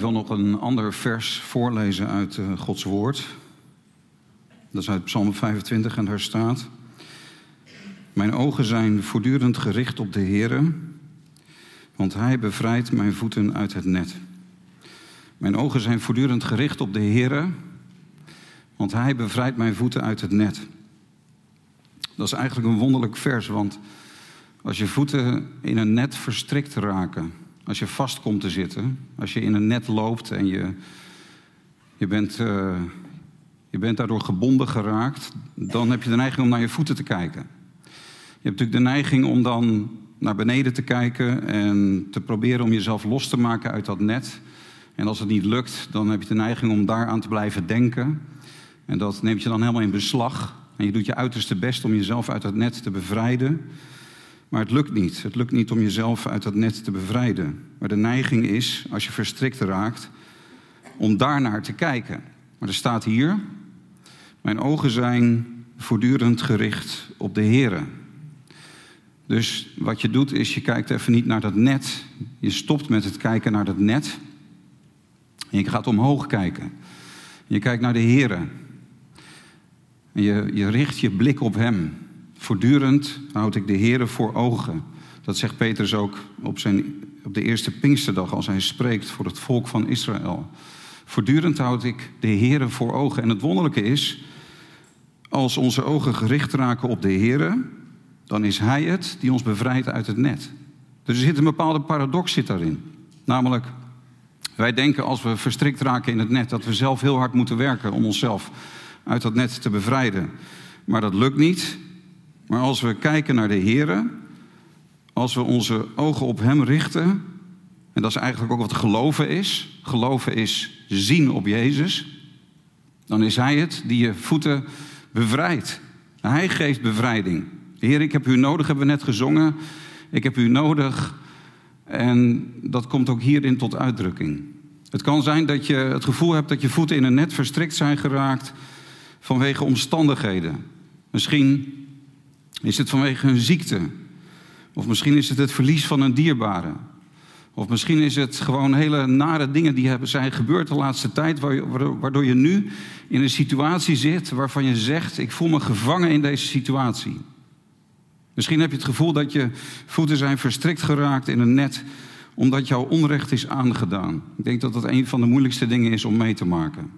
Ik wil nog een ander vers voorlezen uit uh, Gods woord. Dat is uit Psalm 25 en daar staat: Mijn ogen zijn voortdurend gericht op de Heere, want Hij bevrijdt mijn voeten uit het net. Mijn ogen zijn voortdurend gericht op de Heere, want Hij bevrijdt mijn voeten uit het net. Dat is eigenlijk een wonderlijk vers, want als je voeten in een net verstrikt raken, als je vast komt te zitten, als je in een net loopt en je, je, bent, uh, je bent daardoor gebonden geraakt, dan heb je de neiging om naar je voeten te kijken. Je hebt natuurlijk de neiging om dan naar beneden te kijken en te proberen om jezelf los te maken uit dat net. En als het niet lukt, dan heb je de neiging om daaraan te blijven denken. En dat neemt je dan helemaal in beslag. En je doet je uiterste best om jezelf uit dat net te bevrijden. Maar het lukt niet. Het lukt niet om jezelf uit dat net te bevrijden. Maar de neiging is, als je verstrikt raakt, om daarnaar te kijken. Maar er staat hier: Mijn ogen zijn voortdurend gericht op de Here. Dus wat je doet is, je kijkt even niet naar dat net. Je stopt met het kijken naar dat net. En je gaat omhoog kijken. Je kijkt naar de Here. En je, je richt je blik op Hem. Voortdurend houd ik de Heere voor ogen. Dat zegt Petrus ook op, zijn, op de eerste Pinksterdag als hij spreekt voor het volk van Israël. Voortdurend houd ik de Heere voor ogen. En het wonderlijke is, als onze ogen gericht raken op de Heere, dan is Hij het die ons bevrijdt uit het net. Dus er zit een bepaalde paradox zit daarin. Namelijk, wij denken als we verstrikt raken in het net dat we zelf heel hard moeten werken om onszelf uit dat net te bevrijden. Maar dat lukt niet. Maar als we kijken naar de Heer, als we onze ogen op Hem richten, en dat is eigenlijk ook wat geloven is. Geloven is zien op Jezus. Dan is Hij het die je voeten bevrijdt. Hij geeft bevrijding. Heer, ik heb u nodig, hebben we net gezongen. Ik heb u nodig. En dat komt ook hierin tot uitdrukking. Het kan zijn dat je het gevoel hebt dat je voeten in een net verstrikt zijn geraakt vanwege omstandigheden. Misschien is het vanwege een ziekte? Of misschien is het het verlies van een dierbare? Of misschien is het gewoon hele nare dingen die zijn gebeurd de laatste tijd, waardoor je nu in een situatie zit waarvan je zegt: Ik voel me gevangen in deze situatie. Misschien heb je het gevoel dat je voeten zijn verstrikt geraakt in een net omdat jouw onrecht is aangedaan. Ik denk dat dat een van de moeilijkste dingen is om mee te maken.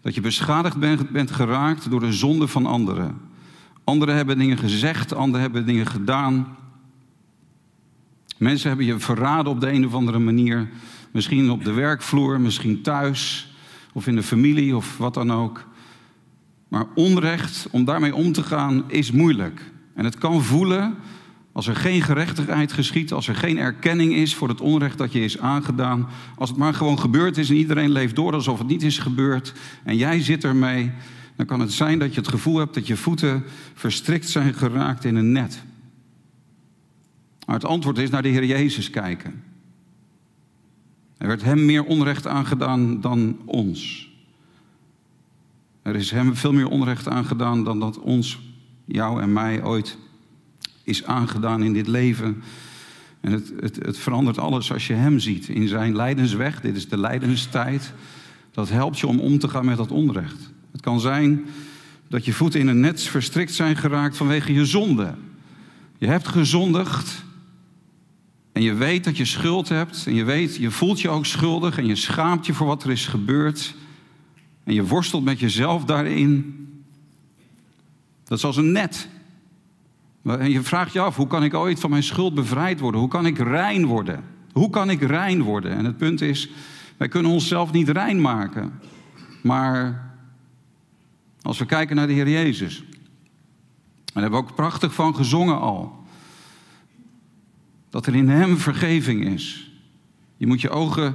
Dat je beschadigd bent geraakt door de zonde van anderen. Anderen hebben dingen gezegd, anderen hebben dingen gedaan. Mensen hebben je verraden op de een of andere manier. Misschien op de werkvloer, misschien thuis of in de familie of wat dan ook. Maar onrecht, om daarmee om te gaan, is moeilijk. En het kan voelen als er geen gerechtigheid geschiet, als er geen erkenning is voor het onrecht dat je is aangedaan. Als het maar gewoon gebeurd is en iedereen leeft door alsof het niet is gebeurd. En jij zit ermee dan kan het zijn dat je het gevoel hebt dat je voeten verstrikt zijn geraakt in een net. Maar het antwoord is naar de Heer Jezus kijken. Er werd hem meer onrecht aangedaan dan ons. Er is hem veel meer onrecht aangedaan dan dat ons, jou en mij ooit is aangedaan in dit leven. En het, het, het verandert alles als je hem ziet in zijn lijdensweg. Dit is de lijdenstijd. Dat helpt je om om te gaan met dat onrecht. Het kan zijn dat je voeten in een net verstrikt zijn geraakt vanwege je zonde. Je hebt gezondigd en je weet dat je schuld hebt en je weet, je voelt je ook schuldig en je schaamt je voor wat er is gebeurd en je worstelt met jezelf daarin. Dat is als een net. En je vraagt je af, hoe kan ik ooit van mijn schuld bevrijd worden? Hoe kan ik rein worden? Hoe kan ik rein worden? En het punt is, wij kunnen onszelf niet rein maken. Maar als we kijken naar de Heer Jezus. En daar hebben we ook prachtig van gezongen al. Dat er in Hem vergeving is. Je moet je ogen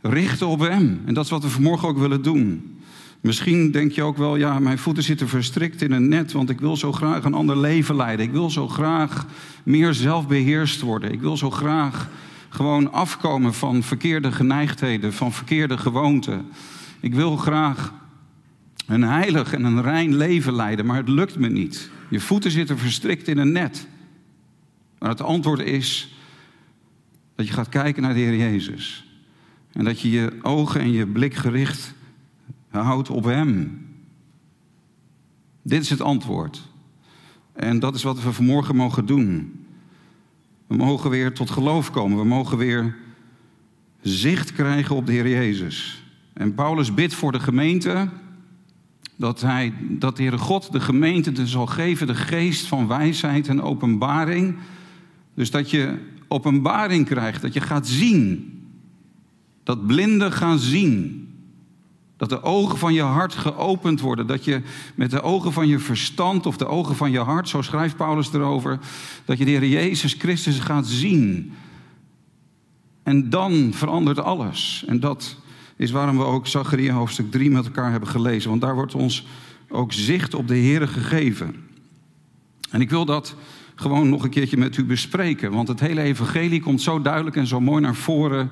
richten op Hem. En dat is wat we vanmorgen ook willen doen. Misschien denk je ook wel, ja, mijn voeten zitten verstrikt in een net, want ik wil zo graag een ander leven leiden. Ik wil zo graag meer zelfbeheerst worden. Ik wil zo graag gewoon afkomen van verkeerde geneigdheden, van verkeerde gewoonten. Ik wil graag een heilig en een rein leven leiden, maar het lukt me niet. Je voeten zitten verstrikt in een net. Maar het antwoord is dat je gaat kijken naar de Heer Jezus. En dat je je ogen en je blik gericht houdt op Hem. Dit is het antwoord. En dat is wat we vanmorgen mogen doen. We mogen weer tot geloof komen. We mogen weer zicht krijgen op de Heer Jezus. En Paulus bidt voor de gemeente dat, hij, dat de Heere God de gemeente zal geven de geest van wijsheid en openbaring. Dus dat je openbaring krijgt, dat je gaat zien. Dat blinden gaan zien. Dat de ogen van je hart geopend worden. Dat je met de ogen van je verstand of de ogen van je hart, zo schrijft Paulus erover, dat je de Heer Jezus Christus gaat zien. En dan verandert alles. En dat is waarom we ook Zacharia hoofdstuk 3 met elkaar hebben gelezen. Want daar wordt ons ook zicht op de Heer gegeven. En ik wil dat gewoon nog een keertje met u bespreken. Want het hele evangelie komt zo duidelijk en zo mooi naar voren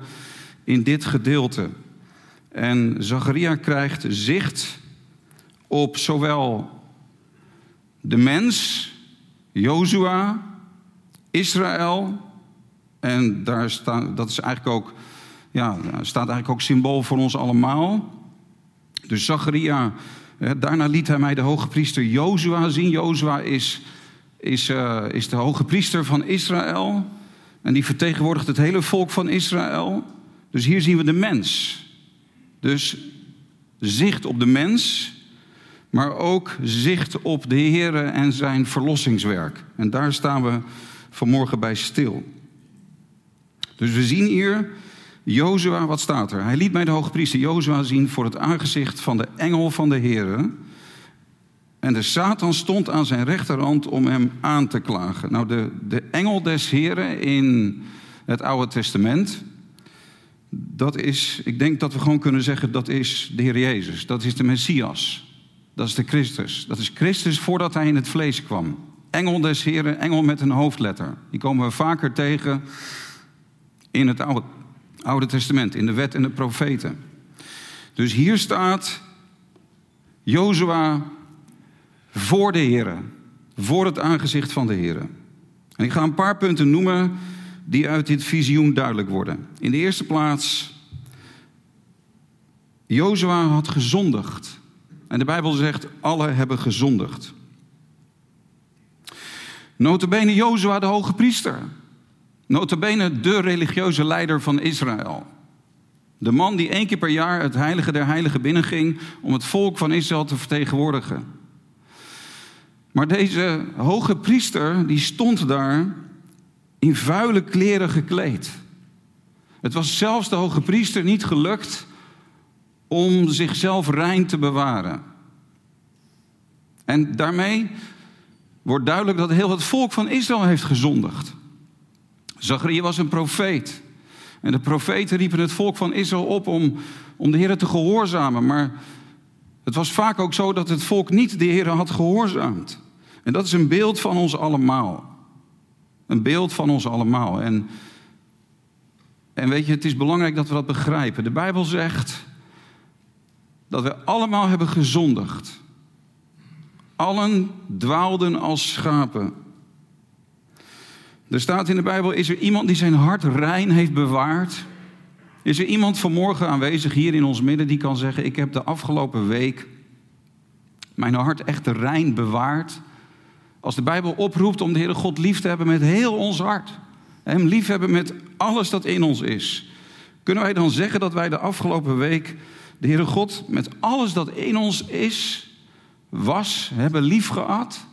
in dit gedeelte. En Zacharia krijgt zicht op zowel de mens, Jozua, Israël. En daar staat, dat is eigenlijk ook ja, staat eigenlijk ook symbool voor ons allemaal. Dus Zacharia, daarna liet hij mij de hoge priester Jozua zien. Jozua is, is, uh, is de hoge priester van Israël. En die vertegenwoordigt het hele volk van Israël. Dus hier zien we de mens. Dus zicht op de mens, maar ook zicht op de Heer en zijn verlossingswerk. En daar staan we vanmorgen bij stil. Dus we zien hier Jozua, wat staat er? Hij liet mij de hoge priester Jozua zien voor het aangezicht van de engel van de Heer. En de Satan stond aan zijn rechterhand om hem aan te klagen. Nou, de, de engel des Heren in het Oude Testament, dat is, ik denk dat we gewoon kunnen zeggen, dat is de Heer Jezus. Dat is de Messias. Dat is de Christus. Dat is Christus voordat hij in het vlees kwam. Engel des Heren, engel met een hoofdletter. Die komen we vaker tegen in het Oude Oude Testament, in de wet en de profeten. Dus hier staat Jozua voor de Heer, voor het aangezicht van de Heer. En ik ga een paar punten noemen die uit dit visioen duidelijk worden. In de eerste plaats, Jozua had gezondigd. En de Bijbel zegt, alle hebben gezondigd. Notabene Jozua de hoge priester. Notabene de religieuze leider van Israël. De man die één keer per jaar het heilige der heiligen binnenging om het volk van Israël te vertegenwoordigen. Maar deze hoge priester die stond daar in vuile kleren gekleed. Het was zelfs de hoge priester niet gelukt om zichzelf rein te bewaren. En daarmee wordt duidelijk dat heel het volk van Israël heeft gezondigd. Zacharia was een profeet. En de profeten riepen het volk van Israël op om, om de Heer te gehoorzamen. Maar het was vaak ook zo dat het volk niet de Heer had gehoorzaamd. En dat is een beeld van ons allemaal. Een beeld van ons allemaal. En, en weet je, het is belangrijk dat we dat begrijpen. De Bijbel zegt dat we allemaal hebben gezondigd. Allen dwaalden als schapen. Er staat in de Bijbel, is er iemand die zijn hart rein heeft bewaard? Is er iemand vanmorgen aanwezig hier in ons midden die kan zeggen, ik heb de afgelopen week mijn hart echt rein bewaard? Als de Bijbel oproept om de Heere God lief te hebben met heel ons hart. Hem lief hebben met alles dat in ons is. Kunnen wij dan zeggen dat wij de afgelopen week de Heere God met alles dat in ons is, was, hebben lief gehad?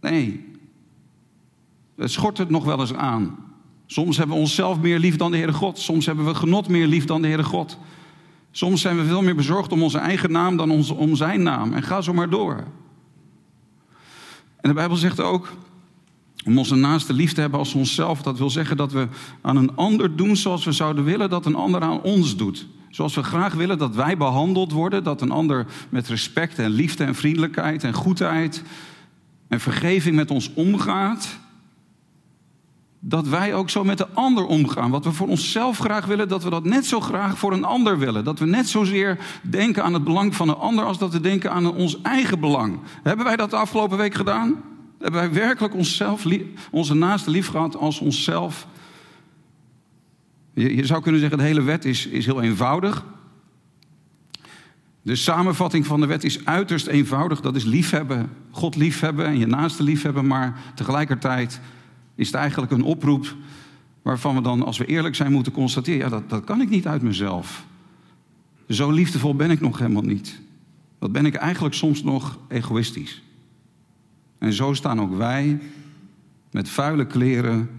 Nee, het schort het nog wel eens aan. Soms hebben we onszelf meer lief dan de Heere God. Soms hebben we genot meer lief dan de Heere God. Soms zijn we veel meer bezorgd om onze eigen naam dan om zijn naam. En ga zo maar door. En de Bijbel zegt ook om onze naaste lief te hebben als onszelf. Dat wil zeggen dat we aan een ander doen zoals we zouden willen dat een ander aan ons doet. Zoals we graag willen dat wij behandeld worden, dat een ander met respect en liefde en vriendelijkheid en goedheid en vergeving met ons omgaat. Dat wij ook zo met de ander omgaan. Wat we voor onszelf graag willen, dat we dat net zo graag voor een ander willen. Dat we net zozeer denken aan het belang van een ander als dat we denken aan ons eigen belang. Hebben wij dat de afgelopen week gedaan? Hebben wij werkelijk onszelf, onze naaste lief gehad als onszelf? Je, zou kunnen zeggen, de hele wet is, is heel eenvoudig. De samenvatting van de wet is uiterst eenvoudig. Dat is liefhebben, God liefhebben en je naaste liefhebben. Maar tegelijkertijd is het eigenlijk een oproep waarvan we dan, als we eerlijk zijn, moeten constateren... ja, dat, dat kan ik niet uit mezelf. Zo liefdevol ben ik nog helemaal niet. Dat ben ik eigenlijk soms nog egoïstisch. En zo staan ook wij met vuile kleren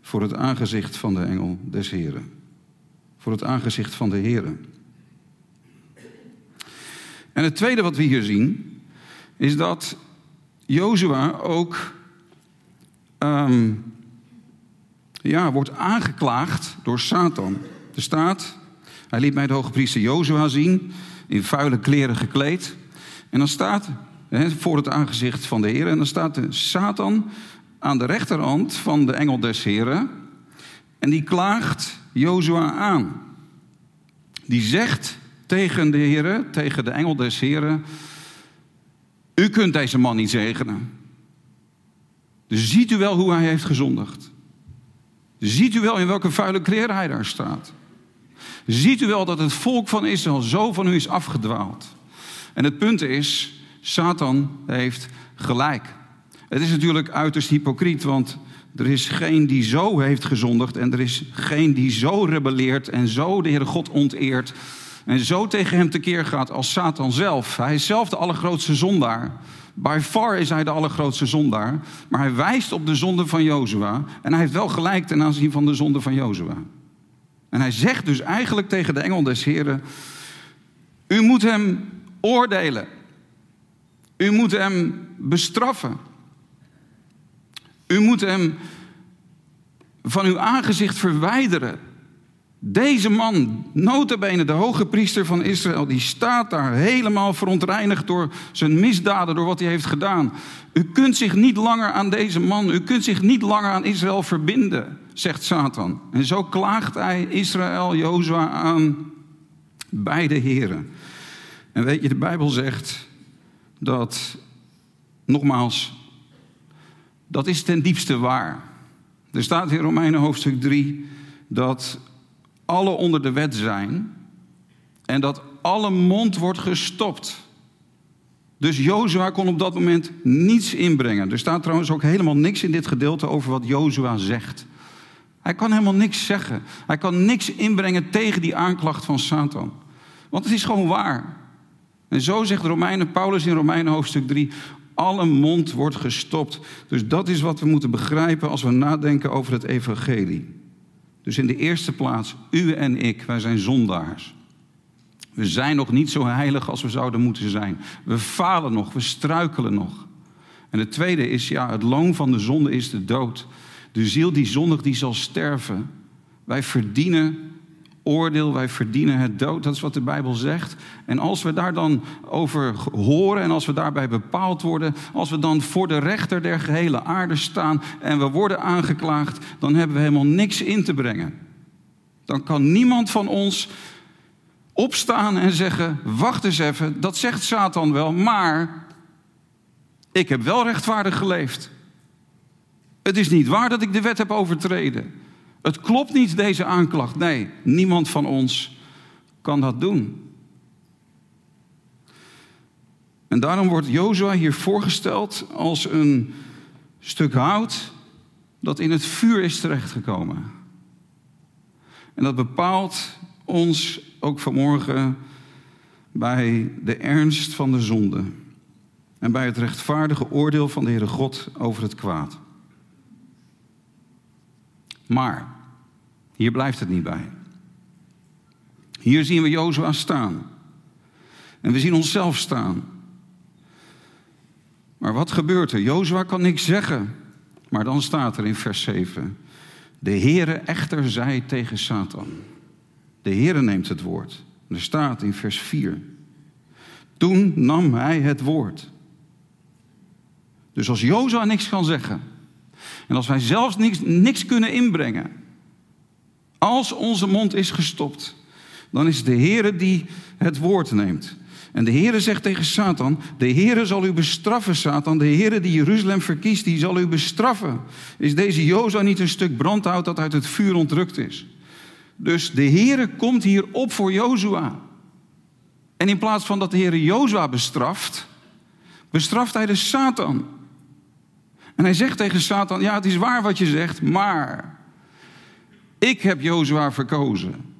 voor het aangezicht van de engel des Heren. Voor het aangezicht van de Heren. En het tweede wat we hier zien, is dat Jozua ook ehm, ja, wordt aangeklaagd door Satan. Er staat, hij liet mij de hoge priester Jozua zien, in vuile kleren gekleed. En dan staat, voor het aangezicht van de Heer, en dan staat Satan aan de rechterhand van de engel des Heren. En die klaagt Jozua aan. Die zegt tegen de Heren, tegen de engel des Heren: U kunt deze man niet zegenen. Ziet u wel hoe hij heeft gezondigd? Ziet u wel in welke vuile kleren hij daar staat? Ziet u wel dat het volk van Israël zo van u is afgedwaald? En het punt is, Satan heeft gelijk. Het is natuurlijk uiterst hypocriet, want er is geen die zo heeft gezondigd en er is geen die zo rebelleert en zo de Heere God onteert en zo tegen hem tekeer gaat als Satan zelf. Hij is zelf de allergrootste zondaar. By far is hij de allergrootste zondaar, maar hij wijst op de zonde van Jozua en hij heeft wel gelijk ten aanzien van de zonde van Jozua. En hij zegt dus eigenlijk tegen de engel des Heren, u moet hem oordelen. U moet hem bestraffen. U moet hem van uw aangezicht verwijderen. Deze man, notabene de hoge priester van Israël, die staat daar helemaal verontreinigd door zijn misdaden, door wat hij heeft gedaan. U kunt zich niet langer aan deze man, u kunt zich niet langer aan Israël verbinden, zegt Satan. En zo klaagt hij Israël, Jozua aan bij de heren. En weet je, de Bijbel zegt dat, nogmaals, dat is ten diepste waar. Er staat in Romeinen hoofdstuk 3 dat alle onder de wet zijn en dat alle mond wordt gestopt. Dus Jozua kon op dat moment niets inbrengen. Er staat trouwens ook helemaal niks in dit gedeelte over wat Jozua zegt. Hij kan helemaal niks zeggen. Hij kan niks inbrengen tegen die aanklacht van Satan. Want het is gewoon waar. En zo zegt Romeinen, Paulus in Romeinen hoofdstuk 3, alle mond wordt gestopt. Dus dat is wat we moeten begrijpen als we nadenken over het evangelie. Dus in de eerste plaats, u en ik, wij zijn zondaars. We zijn nog niet zo heilig als we zouden moeten zijn. We falen nog, we struikelen nog. En het tweede is, ja, het loon van de zonde is de dood. De ziel die zondigt, die zal sterven. Wij verdienen oordeel, wij verdienen het dood. Dat is wat de Bijbel zegt. En als we daar dan over horen en als we daarbij bepaald worden, als we dan voor de rechter der gehele aarde staan en we worden aangeklaagd, dan hebben we helemaal niks in te brengen. Dan kan niemand van ons opstaan en zeggen: Wacht eens even, dat zegt Satan wel, maar ik heb wel rechtvaardig geleefd. Het is niet waar dat ik de wet heb overtreden. Het klopt niet, deze aanklacht. Nee, niemand van ons kan dat doen. En daarom wordt Jozua hier voorgesteld als een stuk hout dat in het vuur is terechtgekomen. En dat bepaalt ons ook vanmorgen bij de ernst van de zonde en bij het rechtvaardige oordeel van de Heere God over het kwaad. Maar hier blijft het niet bij. Hier zien we Jozua staan. En we zien onszelf staan. Maar wat gebeurt er? Jozua kan niks zeggen. Maar dan staat er in vers 7. De Heere echter zei tegen Satan. De Heere neemt het woord. Er staat in vers 4. Toen nam hij het woord. Dus als Jozua niks kan zeggen. En als wij zelfs niks, niks kunnen inbrengen. Als onze mond is gestopt. Dan is de Heere die het woord neemt. En de Heere zegt tegen Satan: De Heere zal u bestraffen, Satan. De Heere die Jeruzalem verkiest, die zal u bestraffen. Is deze Jozua niet een stuk brandhout dat uit het vuur ontrukt is? Dus de Heere komt hier op voor Jozua. En in plaats van dat de Heere Jozua bestraft, bestraft hij de Satan. En hij zegt tegen Satan: Ja, het is waar wat je zegt, maar ik heb Jozua verkozen.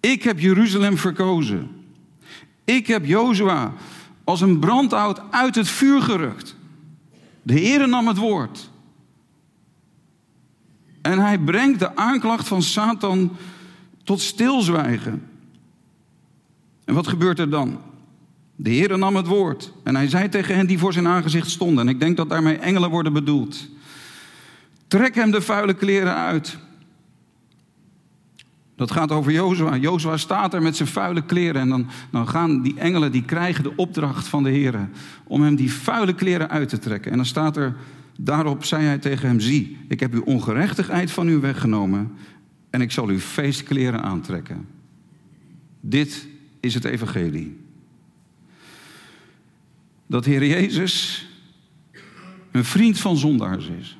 Ik heb Jeruzalem verkozen. Ik heb Jozua als een brandhout uit het vuur gerukt. De Heere nam het woord. En hij brengt de aanklacht van Satan tot stilzwijgen. En wat gebeurt er dan? De Heere nam het woord en hij zei tegen hen die voor zijn aangezicht stonden, en ik denk dat daarmee engelen worden bedoeld: Trek hem de vuile kleren uit. Dat gaat over Jozua. Jozua staat er met zijn vuile kleren en dan, dan gaan die engelen, die krijgen de opdracht van de Heere om hem die vuile kleren uit te trekken. En dan staat er, daarop zei hij tegen hem, zie, ik heb uw ongerechtigheid van u weggenomen en ik zal uw feestkleren aantrekken. Dit is het evangelie. Dat Heer Jezus een vriend van zondaars is.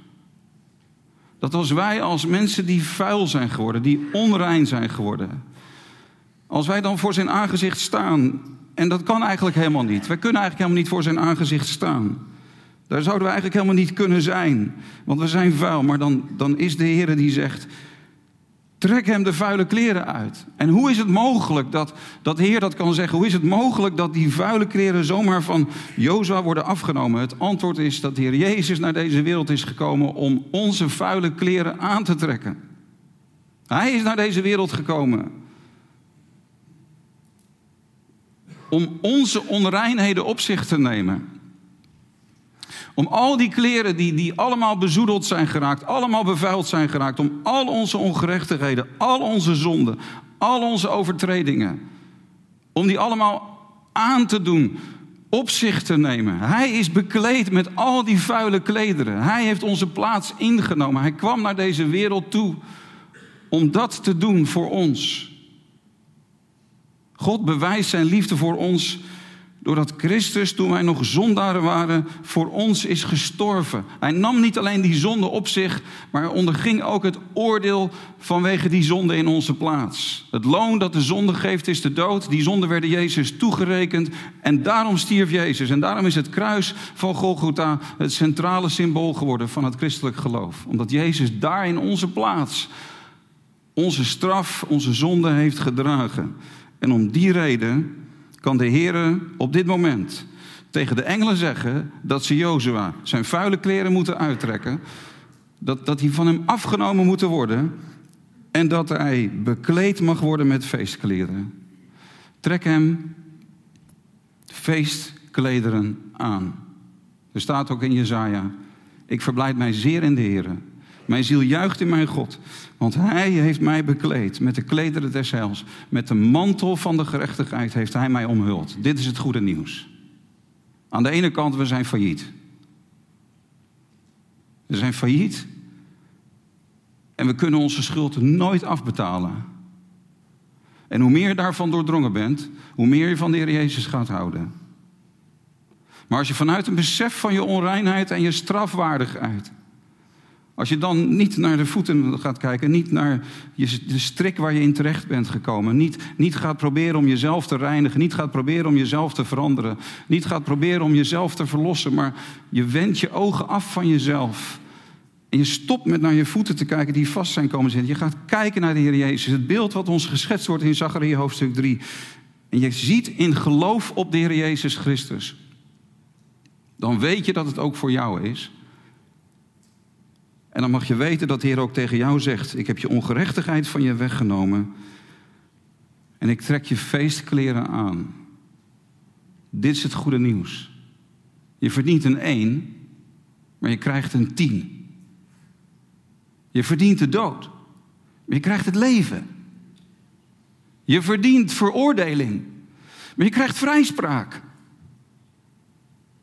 Dat als wij als mensen die vuil zijn geworden, die onrein zijn geworden, als wij dan voor zijn aangezicht staan, en dat kan eigenlijk helemaal niet. Wij kunnen eigenlijk helemaal niet voor zijn aangezicht staan. Daar zouden we eigenlijk helemaal niet kunnen zijn, want we zijn vuil. Maar dan, dan is de Heer die zegt, Trek hem de vuile kleren uit. En hoe is het mogelijk dat, dat Heer dat kan zeggen? Hoe is het mogelijk dat die vuile kleren zomaar van Jozua worden afgenomen? Het antwoord is dat de Heer Jezus naar deze wereld is gekomen om onze vuile kleren aan te trekken. Hij is naar deze wereld gekomen om onze onreinheden op zich te nemen. Om al die kleren die, die allemaal bezoedeld zijn geraakt, allemaal bevuild zijn geraakt, om al onze ongerechtigheden, al onze zonden, al onze overtredingen, om die allemaal aan te doen, op zich te nemen. Hij is bekleed met al die vuile klederen. Hij heeft onze plaats ingenomen. Hij kwam naar deze wereld toe om dat te doen voor ons. God bewijst zijn liefde voor ons Doordat Christus, toen wij nog zondaren waren, voor ons is gestorven. Hij nam niet alleen die zonde op zich, maar onderging ook het oordeel vanwege die zonde in onze plaats. Het loon dat de zonde geeft is de dood. Die zonde werden Jezus toegerekend en daarom stierf Jezus. En daarom is het kruis van Golgotha het centrale symbool geworden van het christelijk geloof. Omdat Jezus daar in onze plaats onze straf, onze zonde heeft gedragen. En om die reden kan de Heer op dit moment tegen de engelen zeggen dat ze Jozua zijn vuile kleren moeten uittrekken, dat, dat die van hem afgenomen moeten worden en dat hij bekleed mag worden met feestkleren. Trek hem feestklederen aan. Er staat ook in Jezaja, ik verblijd mij zeer in de Heer. Mijn ziel juicht in mijn God, want Hij heeft mij bekleed met de klederen des heils. Met de mantel van de gerechtigheid heeft Hij mij omhuld. Dit is het goede nieuws. Aan de ene kant, we zijn failliet. We zijn failliet en we kunnen onze schuld nooit afbetalen. En hoe meer je daarvan doordrongen bent, hoe meer je van de Heer Jezus gaat houden. Maar als je vanuit een besef van je onreinheid en je strafwaardigheid als je dan niet naar de voeten gaat kijken, niet naar je, de strik waar je in terecht bent gekomen, niet, niet gaat proberen om jezelf te reinigen, niet gaat proberen om jezelf te veranderen, niet gaat proberen om jezelf te verlossen, maar je wendt je ogen af van jezelf. En je stopt met naar je voeten te kijken die vast zijn komen zitten. Je gaat kijken naar de Heer Jezus. Het beeld wat ons geschetst wordt in Zachariah hoofdstuk 3. En je ziet in geloof op de Heer Jezus Christus. Dan weet je dat het ook voor jou is. En dan mag je weten dat de Heer ook tegen jou zegt: Ik heb je ongerechtigheid van je weggenomen. En ik trek je feestkleren aan. Dit is het goede nieuws. Je verdient een één, maar je krijgt een tien. Je verdient de dood, maar je krijgt het leven. Je verdient veroordeling. Maar je krijgt vrijspraak.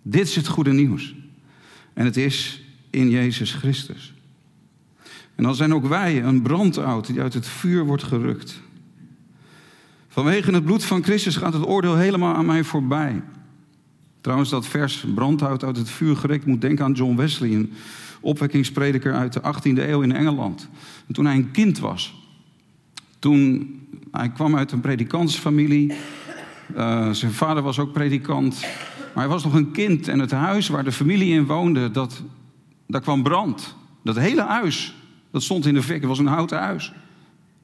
Dit is het goede nieuws. En het is in Jezus Christus. En dan zijn ook wij een brandout die uit het vuur wordt gerukt. Vanwege het bloed van Christus gaat het oordeel helemaal aan mij voorbij. Trouwens, dat vers brandhout uit het vuur gerukt moet denken aan John Wesley, een opwekkingsprediker uit de 18e eeuw in Engeland. En toen hij een kind was, toen hij kwam uit een predikantsfamilie. Uh, zijn vader was ook predikant. Maar hij was nog een kind en het huis waar de familie in woonde, dat, daar kwam brand. Dat hele huis, dat stond in de fik. Het was een houten huis.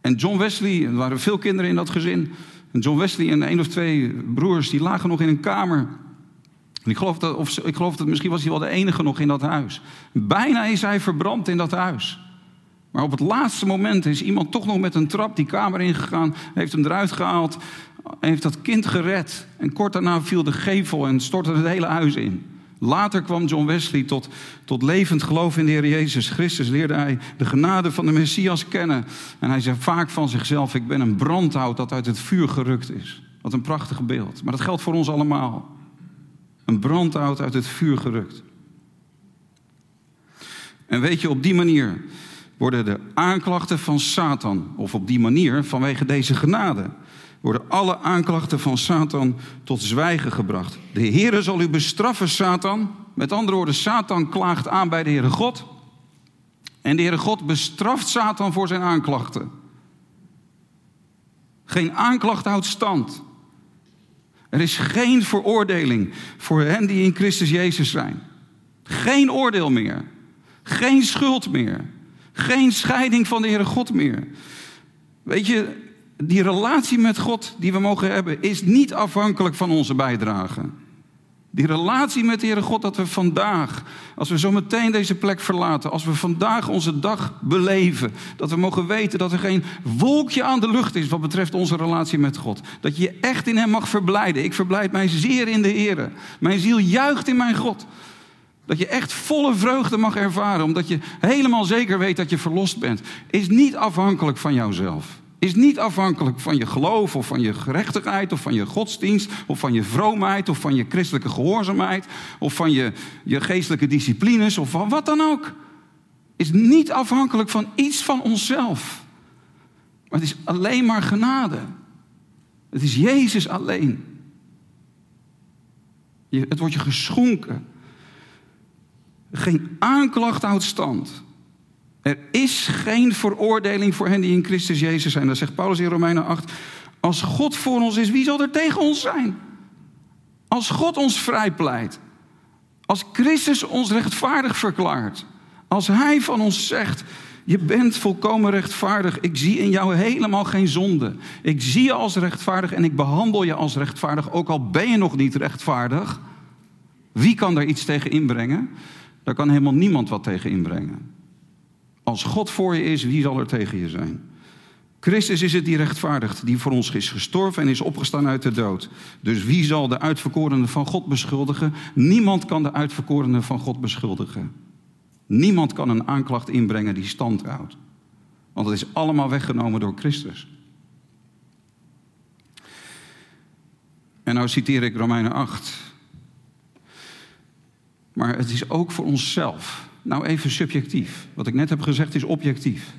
En John Wesley, er waren veel kinderen in dat gezin. En John Wesley en een of twee broers, die lagen nog in een kamer. En ik geloof dat, of ik geloof dat misschien was hij wel de enige nog in dat huis. Bijna is hij verbrand in dat huis. Maar op het laatste moment is iemand toch nog met een trap die kamer ingegaan, heeft hem eruit gehaald, heeft dat kind gered. En kort daarna viel de gevel en stortte het hele huis in. Later kwam John Wesley tot, tot levend geloof in de Heer Jezus Christus. Leerde hij de genade van de Messias kennen. En hij zei vaak van zichzelf: Ik ben een brandhout dat uit het vuur gerukt is. Wat een prachtig beeld. Maar dat geldt voor ons allemaal. Een brandhout uit het vuur gerukt. En weet je, op die manier worden de aanklachten van Satan, of op die manier vanwege deze genade, worden alle aanklachten van Satan tot zwijgen gebracht. De Heere zal u bestraffen, Satan. Met andere woorden, Satan klaagt aan bij de Heere God. En de Heere God bestraft Satan voor zijn aanklachten. Geen aanklacht houdt stand. Er is geen veroordeling voor hen die in Christus Jezus zijn. Geen oordeel meer. Geen schuld meer. Geen scheiding van de Heere God meer. Weet je, die relatie met God die we mogen hebben, is niet afhankelijk van onze bijdrage. Die relatie met de Heere God, dat we vandaag, als we zo meteen deze plek verlaten, als we vandaag onze dag beleven, dat we mogen weten dat er geen wolkje aan de lucht is wat betreft onze relatie met God. Dat je je echt in Hem mag verblijden. Ik verblijd mij zeer in de Heer. Mijn ziel juicht in mijn God. Dat je echt volle vreugde mag ervaren, omdat je helemaal zeker weet dat je verlost bent, is niet afhankelijk van jouzelf. Is niet afhankelijk van je geloof of van je gerechtigheid of van je godsdienst of van je vroomheid of van je christelijke gehoorzaamheid of van je, je geestelijke disciplines of van wat dan ook. Is niet afhankelijk van iets van onszelf. Maar het is alleen maar genade. Het is Jezus alleen. Je, het wordt je geschonken. Geen aanklacht houdt stand. Er is geen veroordeling voor hen die in Christus Jezus zijn. Dat zegt Paulus in Romeinen 8. Als God voor ons is, wie zal er tegen ons zijn? Als God ons vrijpleit. Als Christus ons rechtvaardig verklaart. Als Hij van ons zegt, je bent volkomen rechtvaardig. Ik zie in jou helemaal geen zonde. Ik zie je als rechtvaardig en ik behandel je als rechtvaardig, ook al ben je nog niet rechtvaardig. Wie kan daar iets tegen inbrengen? Daar kan helemaal niemand wat tegen inbrengen. Als God voor je is, wie zal er tegen je zijn? Christus is het die rechtvaardigt, die voor ons is gestorven en is opgestaan uit de dood. Dus wie zal de uitverkorene van God beschuldigen? Niemand kan de uitverkorene van God beschuldigen. Niemand kan een aanklacht inbrengen die stand houdt. Want het is allemaal weggenomen door Christus. En nou citeer ik Romeinen 8. Maar het is ook voor onszelf. Nou, even subjectief. Wat ik net heb gezegd is objectief.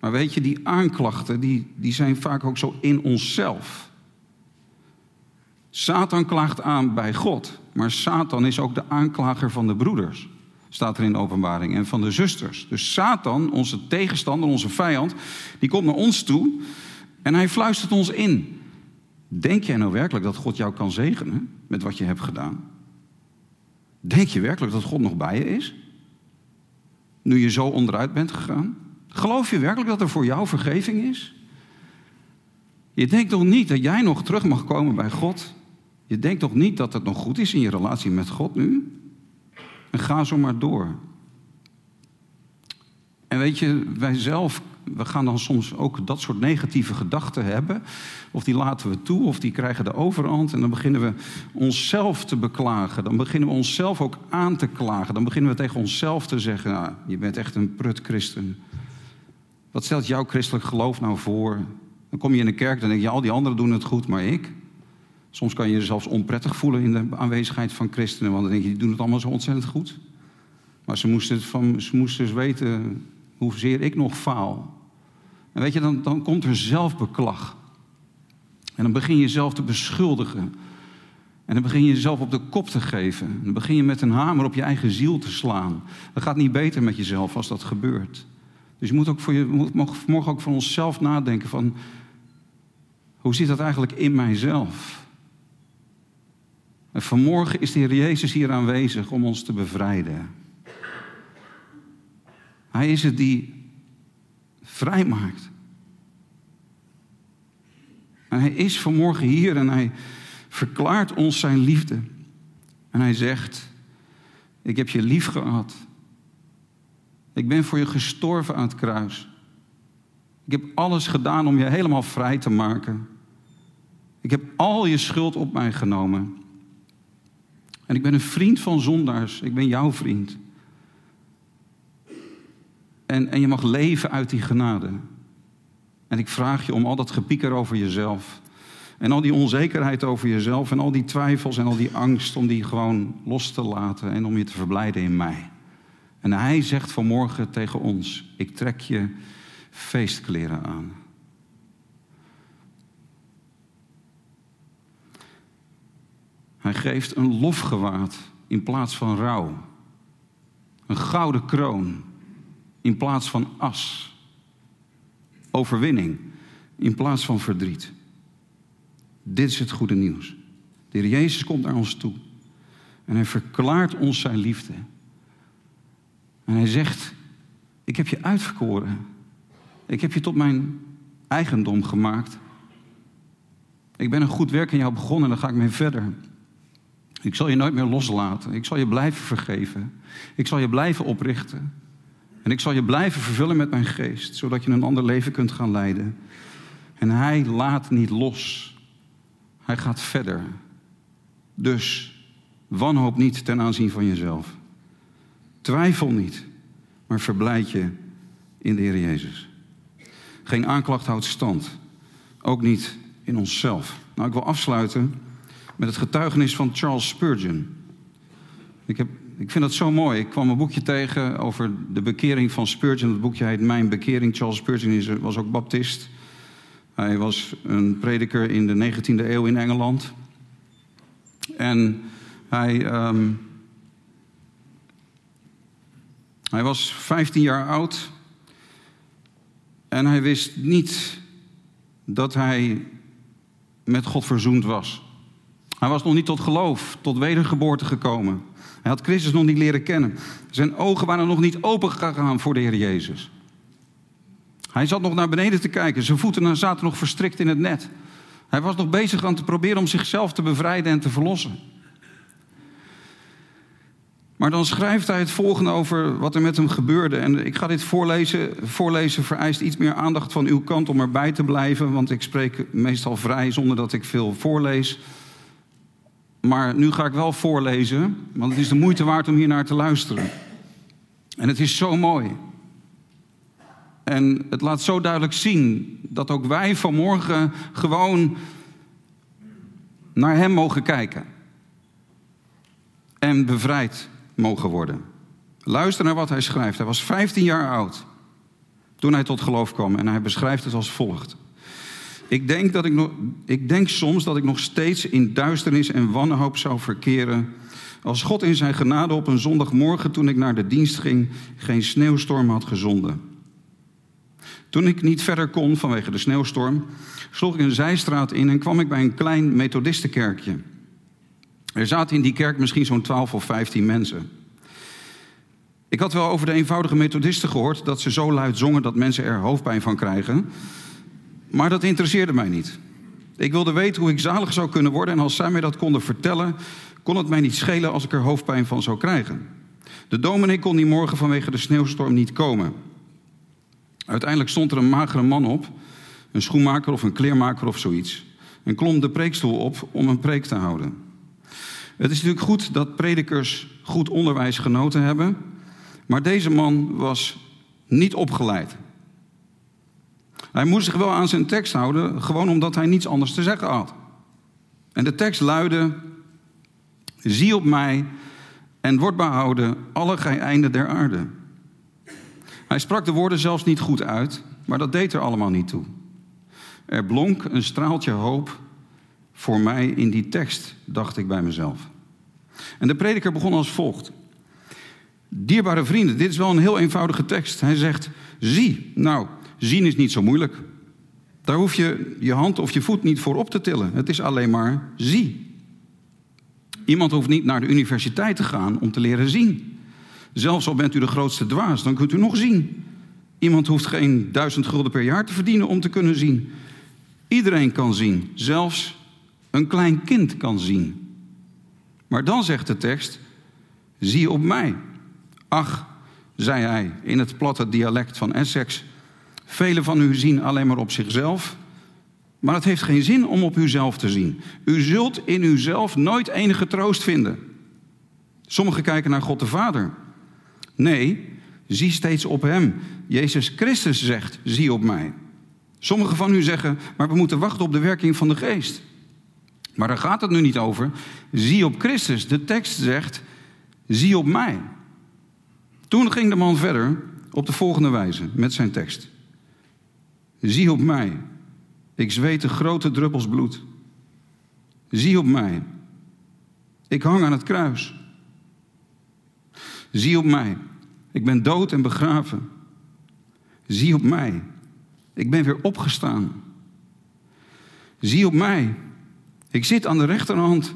Maar weet je, die aanklachten die, die zijn vaak ook zo in onszelf. Satan klaagt aan bij God, maar Satan is ook de aanklager van de broeders, staat er in de openbaring, en van de zusters. Dus Satan, onze tegenstander, onze vijand, die komt naar ons toe en hij fluistert ons in. Denk jij nou werkelijk dat God jou kan zegenen met wat je hebt gedaan? Denk je werkelijk dat God nog bij je is? Nu je zo onderuit bent gegaan? Geloof je werkelijk dat er voor jou vergeving is? Je denkt toch niet dat jij nog terug mag komen bij God? Je denkt toch niet dat het nog goed is in je relatie met God nu? En ga zo maar door. En weet je, wij zelf we gaan dan soms ook dat soort negatieve gedachten hebben. Of die laten we toe, of die krijgen de overhand. En dan beginnen we onszelf te beklagen. Dan beginnen we onszelf ook aan te klagen. Dan beginnen we tegen onszelf te zeggen: nou, Je bent echt een prut christen. Wat stelt jouw christelijk geloof nou voor? Dan kom je in de kerk, dan denk je, al die anderen doen het goed, maar ik? Soms kan je je zelfs onprettig voelen in de aanwezigheid van christenen, want dan denk je, die doen het allemaal zo ontzettend goed. Maar ze moesten, van, ze moesten dus weten hoezeer ik nog faal. En weet je, dan, dan komt er zelfbeklag. En dan begin je jezelf te beschuldigen. En dan begin je jezelf op de kop te geven. En dan begin je met een hamer op je eigen ziel te slaan. Dat gaat niet beter met jezelf als dat gebeurt. Dus je moet ook voor je, moet vanmorgen ook van onszelf nadenken van... Hoe zit dat eigenlijk in mijzelf? En vanmorgen is de Heer Jezus hier aanwezig om ons te bevrijden. Hij is het die vrijmaakt. En hij is vanmorgen hier en hij verklaart ons zijn liefde. En hij zegt, ik heb je lief gehad. Ik ben voor je gestorven aan het kruis. Ik heb alles gedaan om je helemaal vrij te maken. Ik heb al je schuld op mij genomen. En ik ben een vriend van zondaars. Ik ben jouw vriend. En, en je mag leven uit die genade. En ik vraag je om al dat gepieker over jezelf. En al die onzekerheid over jezelf. En al die twijfels en al die angst. Om die gewoon los te laten. En om je te verblijden in mij. En hij zegt vanmorgen tegen ons: Ik trek je feestkleren aan. Hij geeft een lofgewaad in plaats van rouw. Een gouden kroon in plaats van as. Overwinning in plaats van verdriet. Dit is het goede nieuws. De Heer Jezus komt naar ons toe. En hij verklaart ons zijn liefde. En hij zegt, ik heb je uitverkoren. Ik heb je tot mijn eigendom gemaakt. Ik ben een goed werk in jou begonnen en daar ga ik mee verder. Ik zal je nooit meer loslaten. Ik zal je blijven vergeven. Ik zal je blijven oprichten. En ik zal je blijven vervullen met mijn geest, zodat je een ander leven kunt gaan leiden. En hij laat niet los. Hij gaat verder. Dus wanhoop niet ten aanzien van jezelf. Twijfel niet, maar verblijd je in de Heer Jezus. Geen aanklacht houdt stand. Ook niet in onszelf. Nou, ik wil afsluiten met het getuigenis van Charles Spurgeon. Ik, heb, ik vind dat zo mooi. Ik kwam een boekje tegen over de bekering van Spurgeon. Het boekje heet Mijn Bekering. Charles Spurgeon was ook baptist. Hij was een prediker in de 19e eeuw in Engeland. En hij, um, hij was 15 jaar oud. En hij wist niet dat hij met God verzoend was. Hij was nog niet tot geloof, tot wedergeboorte gekomen. Hij had Christus nog niet leren kennen. Zijn ogen waren nog niet open gegaan voor de Heer Jezus. Hij zat nog naar beneden te kijken. Zijn voeten zaten nog verstrikt in het net. Hij was nog bezig aan te proberen om zichzelf te bevrijden en te verlossen. Maar dan schrijft hij het volgende over wat er met hem gebeurde. En ik ga dit voorlezen. Voorlezen vereist iets meer aandacht van uw kant om erbij te blijven. Want ik spreek meestal vrij zonder dat ik veel voorlees. Maar nu ga ik wel voorlezen, want het is de moeite waard om hier naar te luisteren. En het is zo mooi. En het laat zo duidelijk zien dat ook wij vanmorgen gewoon naar Hem mogen kijken. En bevrijd mogen worden. Luister naar wat hij schrijft. Hij was 15 jaar oud toen hij tot geloof kwam en hij beschrijft het als volgt. Ik denk, dat ik, nog, ik denk soms dat ik nog steeds in duisternis en wanhoop zou verkeren. Als God in zijn genade op een zondagmorgen toen ik naar de dienst ging, geen sneeuwstorm had gezonden. Toen ik niet verder kon vanwege de sneeuwstorm, sloeg ik een zijstraat in en kwam ik bij een klein methodistenkerkje. Er zaten in die kerk misschien zo'n 12 of 15 mensen. Ik had wel over de eenvoudige methodisten gehoord dat ze zo luid zongen dat mensen er hoofdpijn van krijgen. Maar dat interesseerde mij niet. Ik wilde weten hoe ik zalig zou kunnen worden en als zij mij dat konden vertellen, kon het mij niet schelen als ik er hoofdpijn van zou krijgen. De dominee kon die morgen vanwege de sneeuwstorm niet komen. Uiteindelijk stond er een magere man op, een schoenmaker of een kleermaker of zoiets, en klom de preekstoel op om een preek te houden. Het is natuurlijk goed dat predikers goed onderwijs genoten hebben, maar deze man was niet opgeleid. Hij moest zich wel aan zijn tekst houden, gewoon omdat hij niets anders te zeggen had. En de tekst luidde: Zie op mij en word behouden, alle einden der aarde. Hij sprak de woorden zelfs niet goed uit, maar dat deed er allemaal niet toe. Er blonk een straaltje hoop voor mij in die tekst, dacht ik bij mezelf. En de prediker begon als volgt. Dierbare vrienden, dit is wel een heel eenvoudige tekst. Hij zegt, zie. Nou, zien is niet zo moeilijk. Daar hoef je je hand of je voet niet voor op te tillen. Het is alleen maar zie. Iemand hoeft niet naar de universiteit te gaan om te leren zien. Zelfs al bent u de grootste dwaas, dan kunt u nog zien. Iemand hoeft geen duizend gulden per jaar te verdienen om te kunnen zien. Iedereen kan zien, zelfs een klein kind kan zien. Maar dan zegt de tekst: Zie op mij. Ach, zei hij in het platte dialect van Essex. Velen van u zien alleen maar op zichzelf. Maar het heeft geen zin om op uzelf te zien. U zult in uzelf nooit enige troost vinden. Sommigen kijken naar God de Vader. Nee, zie steeds op Hem. Jezus Christus zegt: Zie op mij. Sommigen van u zeggen: Maar we moeten wachten op de werking van de Geest. Maar daar gaat het nu niet over. Zie op Christus. De tekst zegt: Zie op mij. Toen ging de man verder op de volgende wijze met zijn tekst. Zie op mij. Ik zweet de grote druppels bloed. Zie op mij. Ik hang aan het kruis. Zie op mij. Ik ben dood en begraven. Zie op mij. Ik ben weer opgestaan. Zie op mij. Ik zit aan de rechterhand.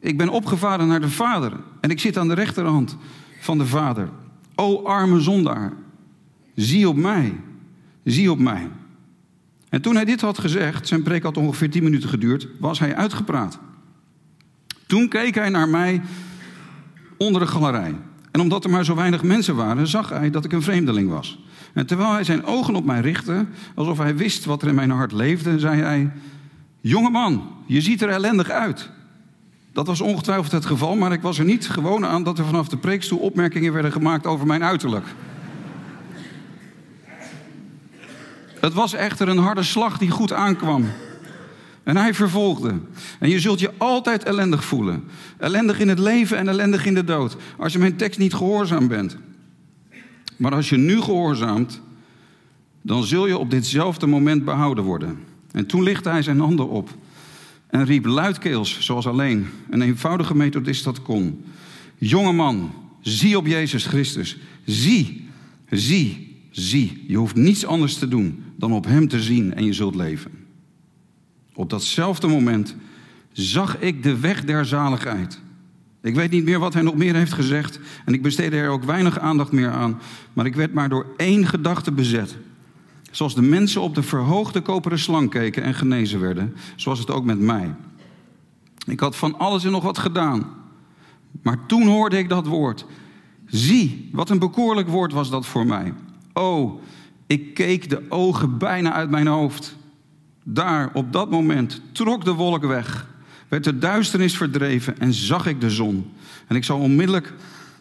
Ik ben opgevaren naar de Vader. En ik zit aan de rechterhand van de Vader. O arme zondaar, zie op mij, zie op mij. En toen hij dit had gezegd, zijn preek had ongeveer tien minuten geduurd, was hij uitgepraat. Toen keek hij naar mij onder de galerij. En omdat er maar zo weinig mensen waren, zag hij dat ik een vreemdeling was. En terwijl hij zijn ogen op mij richtte, alsof hij wist wat er in mijn hart leefde, zei hij: Jonge man, je ziet er ellendig uit. Dat was ongetwijfeld het geval, maar ik was er niet gewoon aan dat er vanaf de preekstoel opmerkingen werden gemaakt over mijn uiterlijk. Het was echter een harde slag die goed aankwam. En hij vervolgde. En je zult je altijd ellendig voelen. Ellendig in het leven en ellendig in de dood. Als je mijn tekst niet gehoorzaam bent. Maar als je nu gehoorzaamt, dan zul je op ditzelfde moment behouden worden. En toen lichtte hij zijn handen op en riep luidkeels, zoals alleen een eenvoudige methodist dat kon. Jonge man, zie op Jezus Christus. Zie, zie, zie. Je hoeft niets anders te doen dan op Hem te zien en je zult leven. Op datzelfde moment zag ik de weg der zaligheid. Ik weet niet meer wat hij nog meer heeft gezegd en ik besteedde er ook weinig aandacht meer aan, maar ik werd maar door één gedachte bezet. Zoals de mensen op de verhoogde koperen slang keken en genezen werden, zoals het ook met mij. Ik had van alles en nog wat gedaan. Maar toen hoorde ik dat woord. Zie, wat een bekoorlijk woord was dat voor mij. Oh, ik keek de ogen bijna uit mijn hoofd. Daar, op dat moment, trok de wolk weg, werd de duisternis verdreven en zag ik de zon. En ik zou onmiddellijk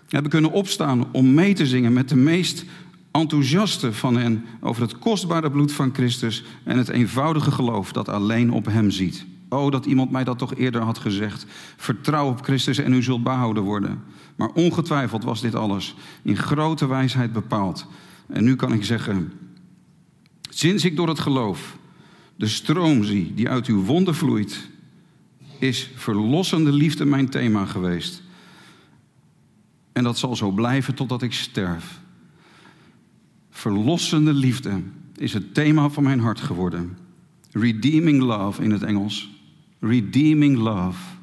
hebben kunnen opstaan om mee te zingen met de meest enthousiaste van hen over het kostbare bloed van Christus en het eenvoudige geloof dat alleen op Hem ziet. Oh, dat iemand mij dat toch eerder had gezegd. Vertrouw op Christus en u zult behouden worden. Maar ongetwijfeld was dit alles in grote wijsheid bepaald. En nu kan ik zeggen, sinds ik door het geloof de stroom zie die uit uw wonden vloeit, is verlossende liefde mijn thema geweest. En dat zal zo blijven totdat ik sterf. Verlossende liefde is het thema van mijn hart geworden. Redeeming love in het Engels. Redeeming love.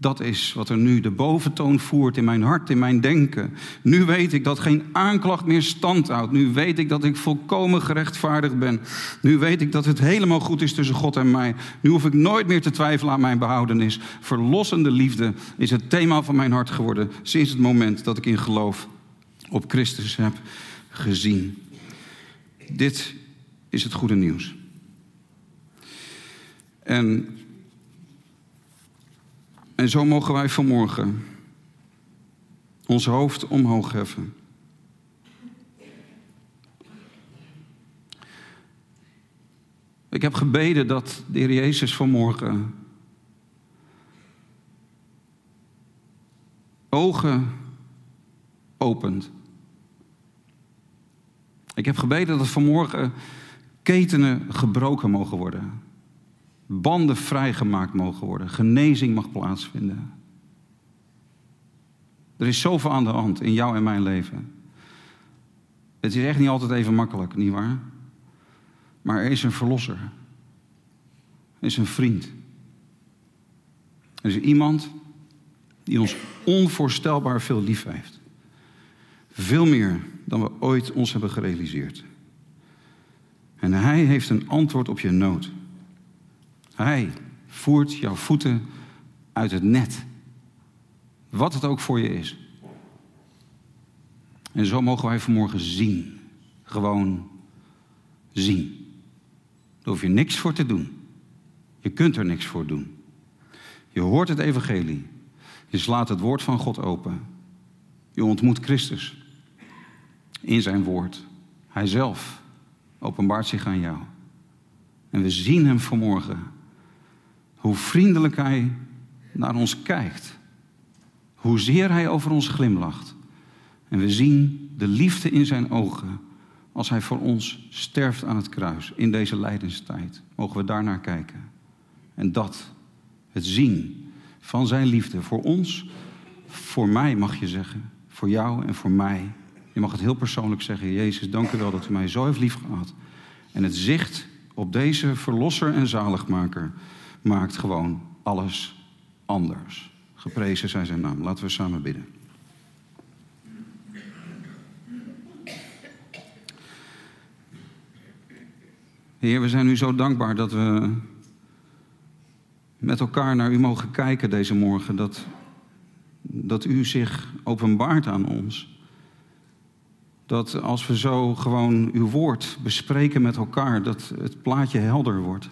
Dat is wat er nu de boventoon voert in mijn hart, in mijn denken. Nu weet ik dat geen aanklacht meer stand houdt. Nu weet ik dat ik volkomen gerechtvaardigd ben. Nu weet ik dat het helemaal goed is tussen God en mij. Nu hoef ik nooit meer te twijfelen aan mijn behoudenis. Verlossende liefde is het thema van mijn hart geworden sinds het moment dat ik in geloof op Christus heb gezien. Dit is het goede nieuws. En, en zo mogen wij vanmorgen ons hoofd omhoog heffen. Ik heb gebeden dat de Heer Jezus vanmorgen ogen opent. Ik heb gebeden dat vanmorgen ketenen gebroken mogen worden. Banden vrijgemaakt mogen worden. Genezing mag plaatsvinden. Er is zoveel aan de hand in jou en mijn leven. Het is echt niet altijd even makkelijk, nietwaar? Maar er is een verlosser. Er is een vriend. Er is iemand die ons onvoorstelbaar veel lief heeft. Veel meer dan we ooit ons hebben gerealiseerd. En hij heeft een antwoord op je nood. Hij voert jouw voeten uit het net. Wat het ook voor je is. En zo mogen wij vanmorgen zien. Gewoon zien. Daar hoef je niks voor te doen. Je kunt er niks voor doen. Je hoort het evangelie. Je slaat het woord van God open. Je ontmoet Christus in zijn woord. Hij zelf openbaart zich aan jou. En we zien hem vanmorgen. Hoe vriendelijk hij naar ons kijkt. Hoezeer hij over ons glimlacht. En we zien de liefde in zijn ogen als hij voor ons sterft aan het kruis in deze lijdenstijd. Mogen we daarnaar kijken. En dat, het zien van zijn liefde voor ons, voor mij mag je zeggen, voor jou en voor mij. Je mag het heel persoonlijk zeggen, Jezus, dank u wel dat u mij zo heeft liefgehad. En het zicht op deze verlosser en zaligmaker maakt gewoon alles anders. Geprezen zij zijn naam. Laten we samen bidden. Heer, we zijn u zo dankbaar dat we met elkaar naar u mogen kijken deze morgen. Dat, dat u zich openbaart aan ons. Dat als we zo gewoon uw woord bespreken met elkaar, dat het plaatje helder wordt.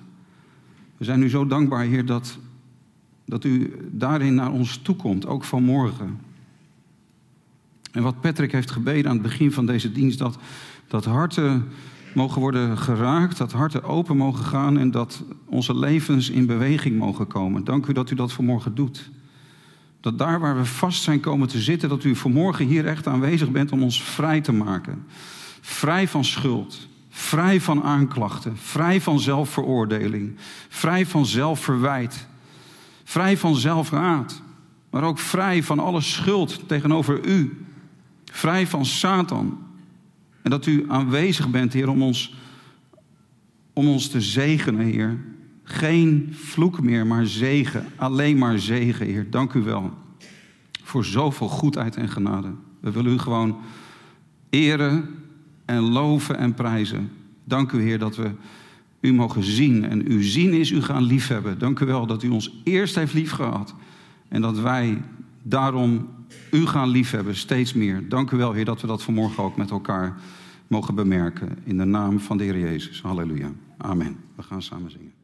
We zijn u zo dankbaar, Heer, dat, dat u daarin naar ons toekomt, ook vanmorgen. En wat Patrick heeft gebeden aan het begin van deze dienst, dat, dat harten mogen worden geraakt, dat harten open mogen gaan en dat onze levens in beweging mogen komen. Dank u dat u dat vanmorgen doet. Dat daar waar we vast zijn komen te zitten, dat u vanmorgen hier echt aanwezig bent om ons vrij te maken. Vrij van schuld, vrij van aanklachten, vrij van zelfveroordeling, vrij van zelfverwijt, vrij van zelfraad, maar ook vrij van alle schuld tegenover u, vrij van Satan, en dat u aanwezig bent, Heer, om ons, om ons te zegenen, Heer. Geen vloek meer, maar zegen. Alleen maar zegen, Heer. Dank u wel voor zoveel goedheid en genade. We willen u gewoon eren en loven en prijzen. Dank u, Heer, dat we u mogen zien. En u zien is u gaan liefhebben. Dank u wel dat u ons eerst heeft liefgehad. En dat wij daarom u gaan liefhebben, steeds meer. Dank u wel, Heer, dat we dat vanmorgen ook met elkaar mogen bemerken. In de naam van de Heer Jezus. Halleluja. Amen. We gaan samen zingen.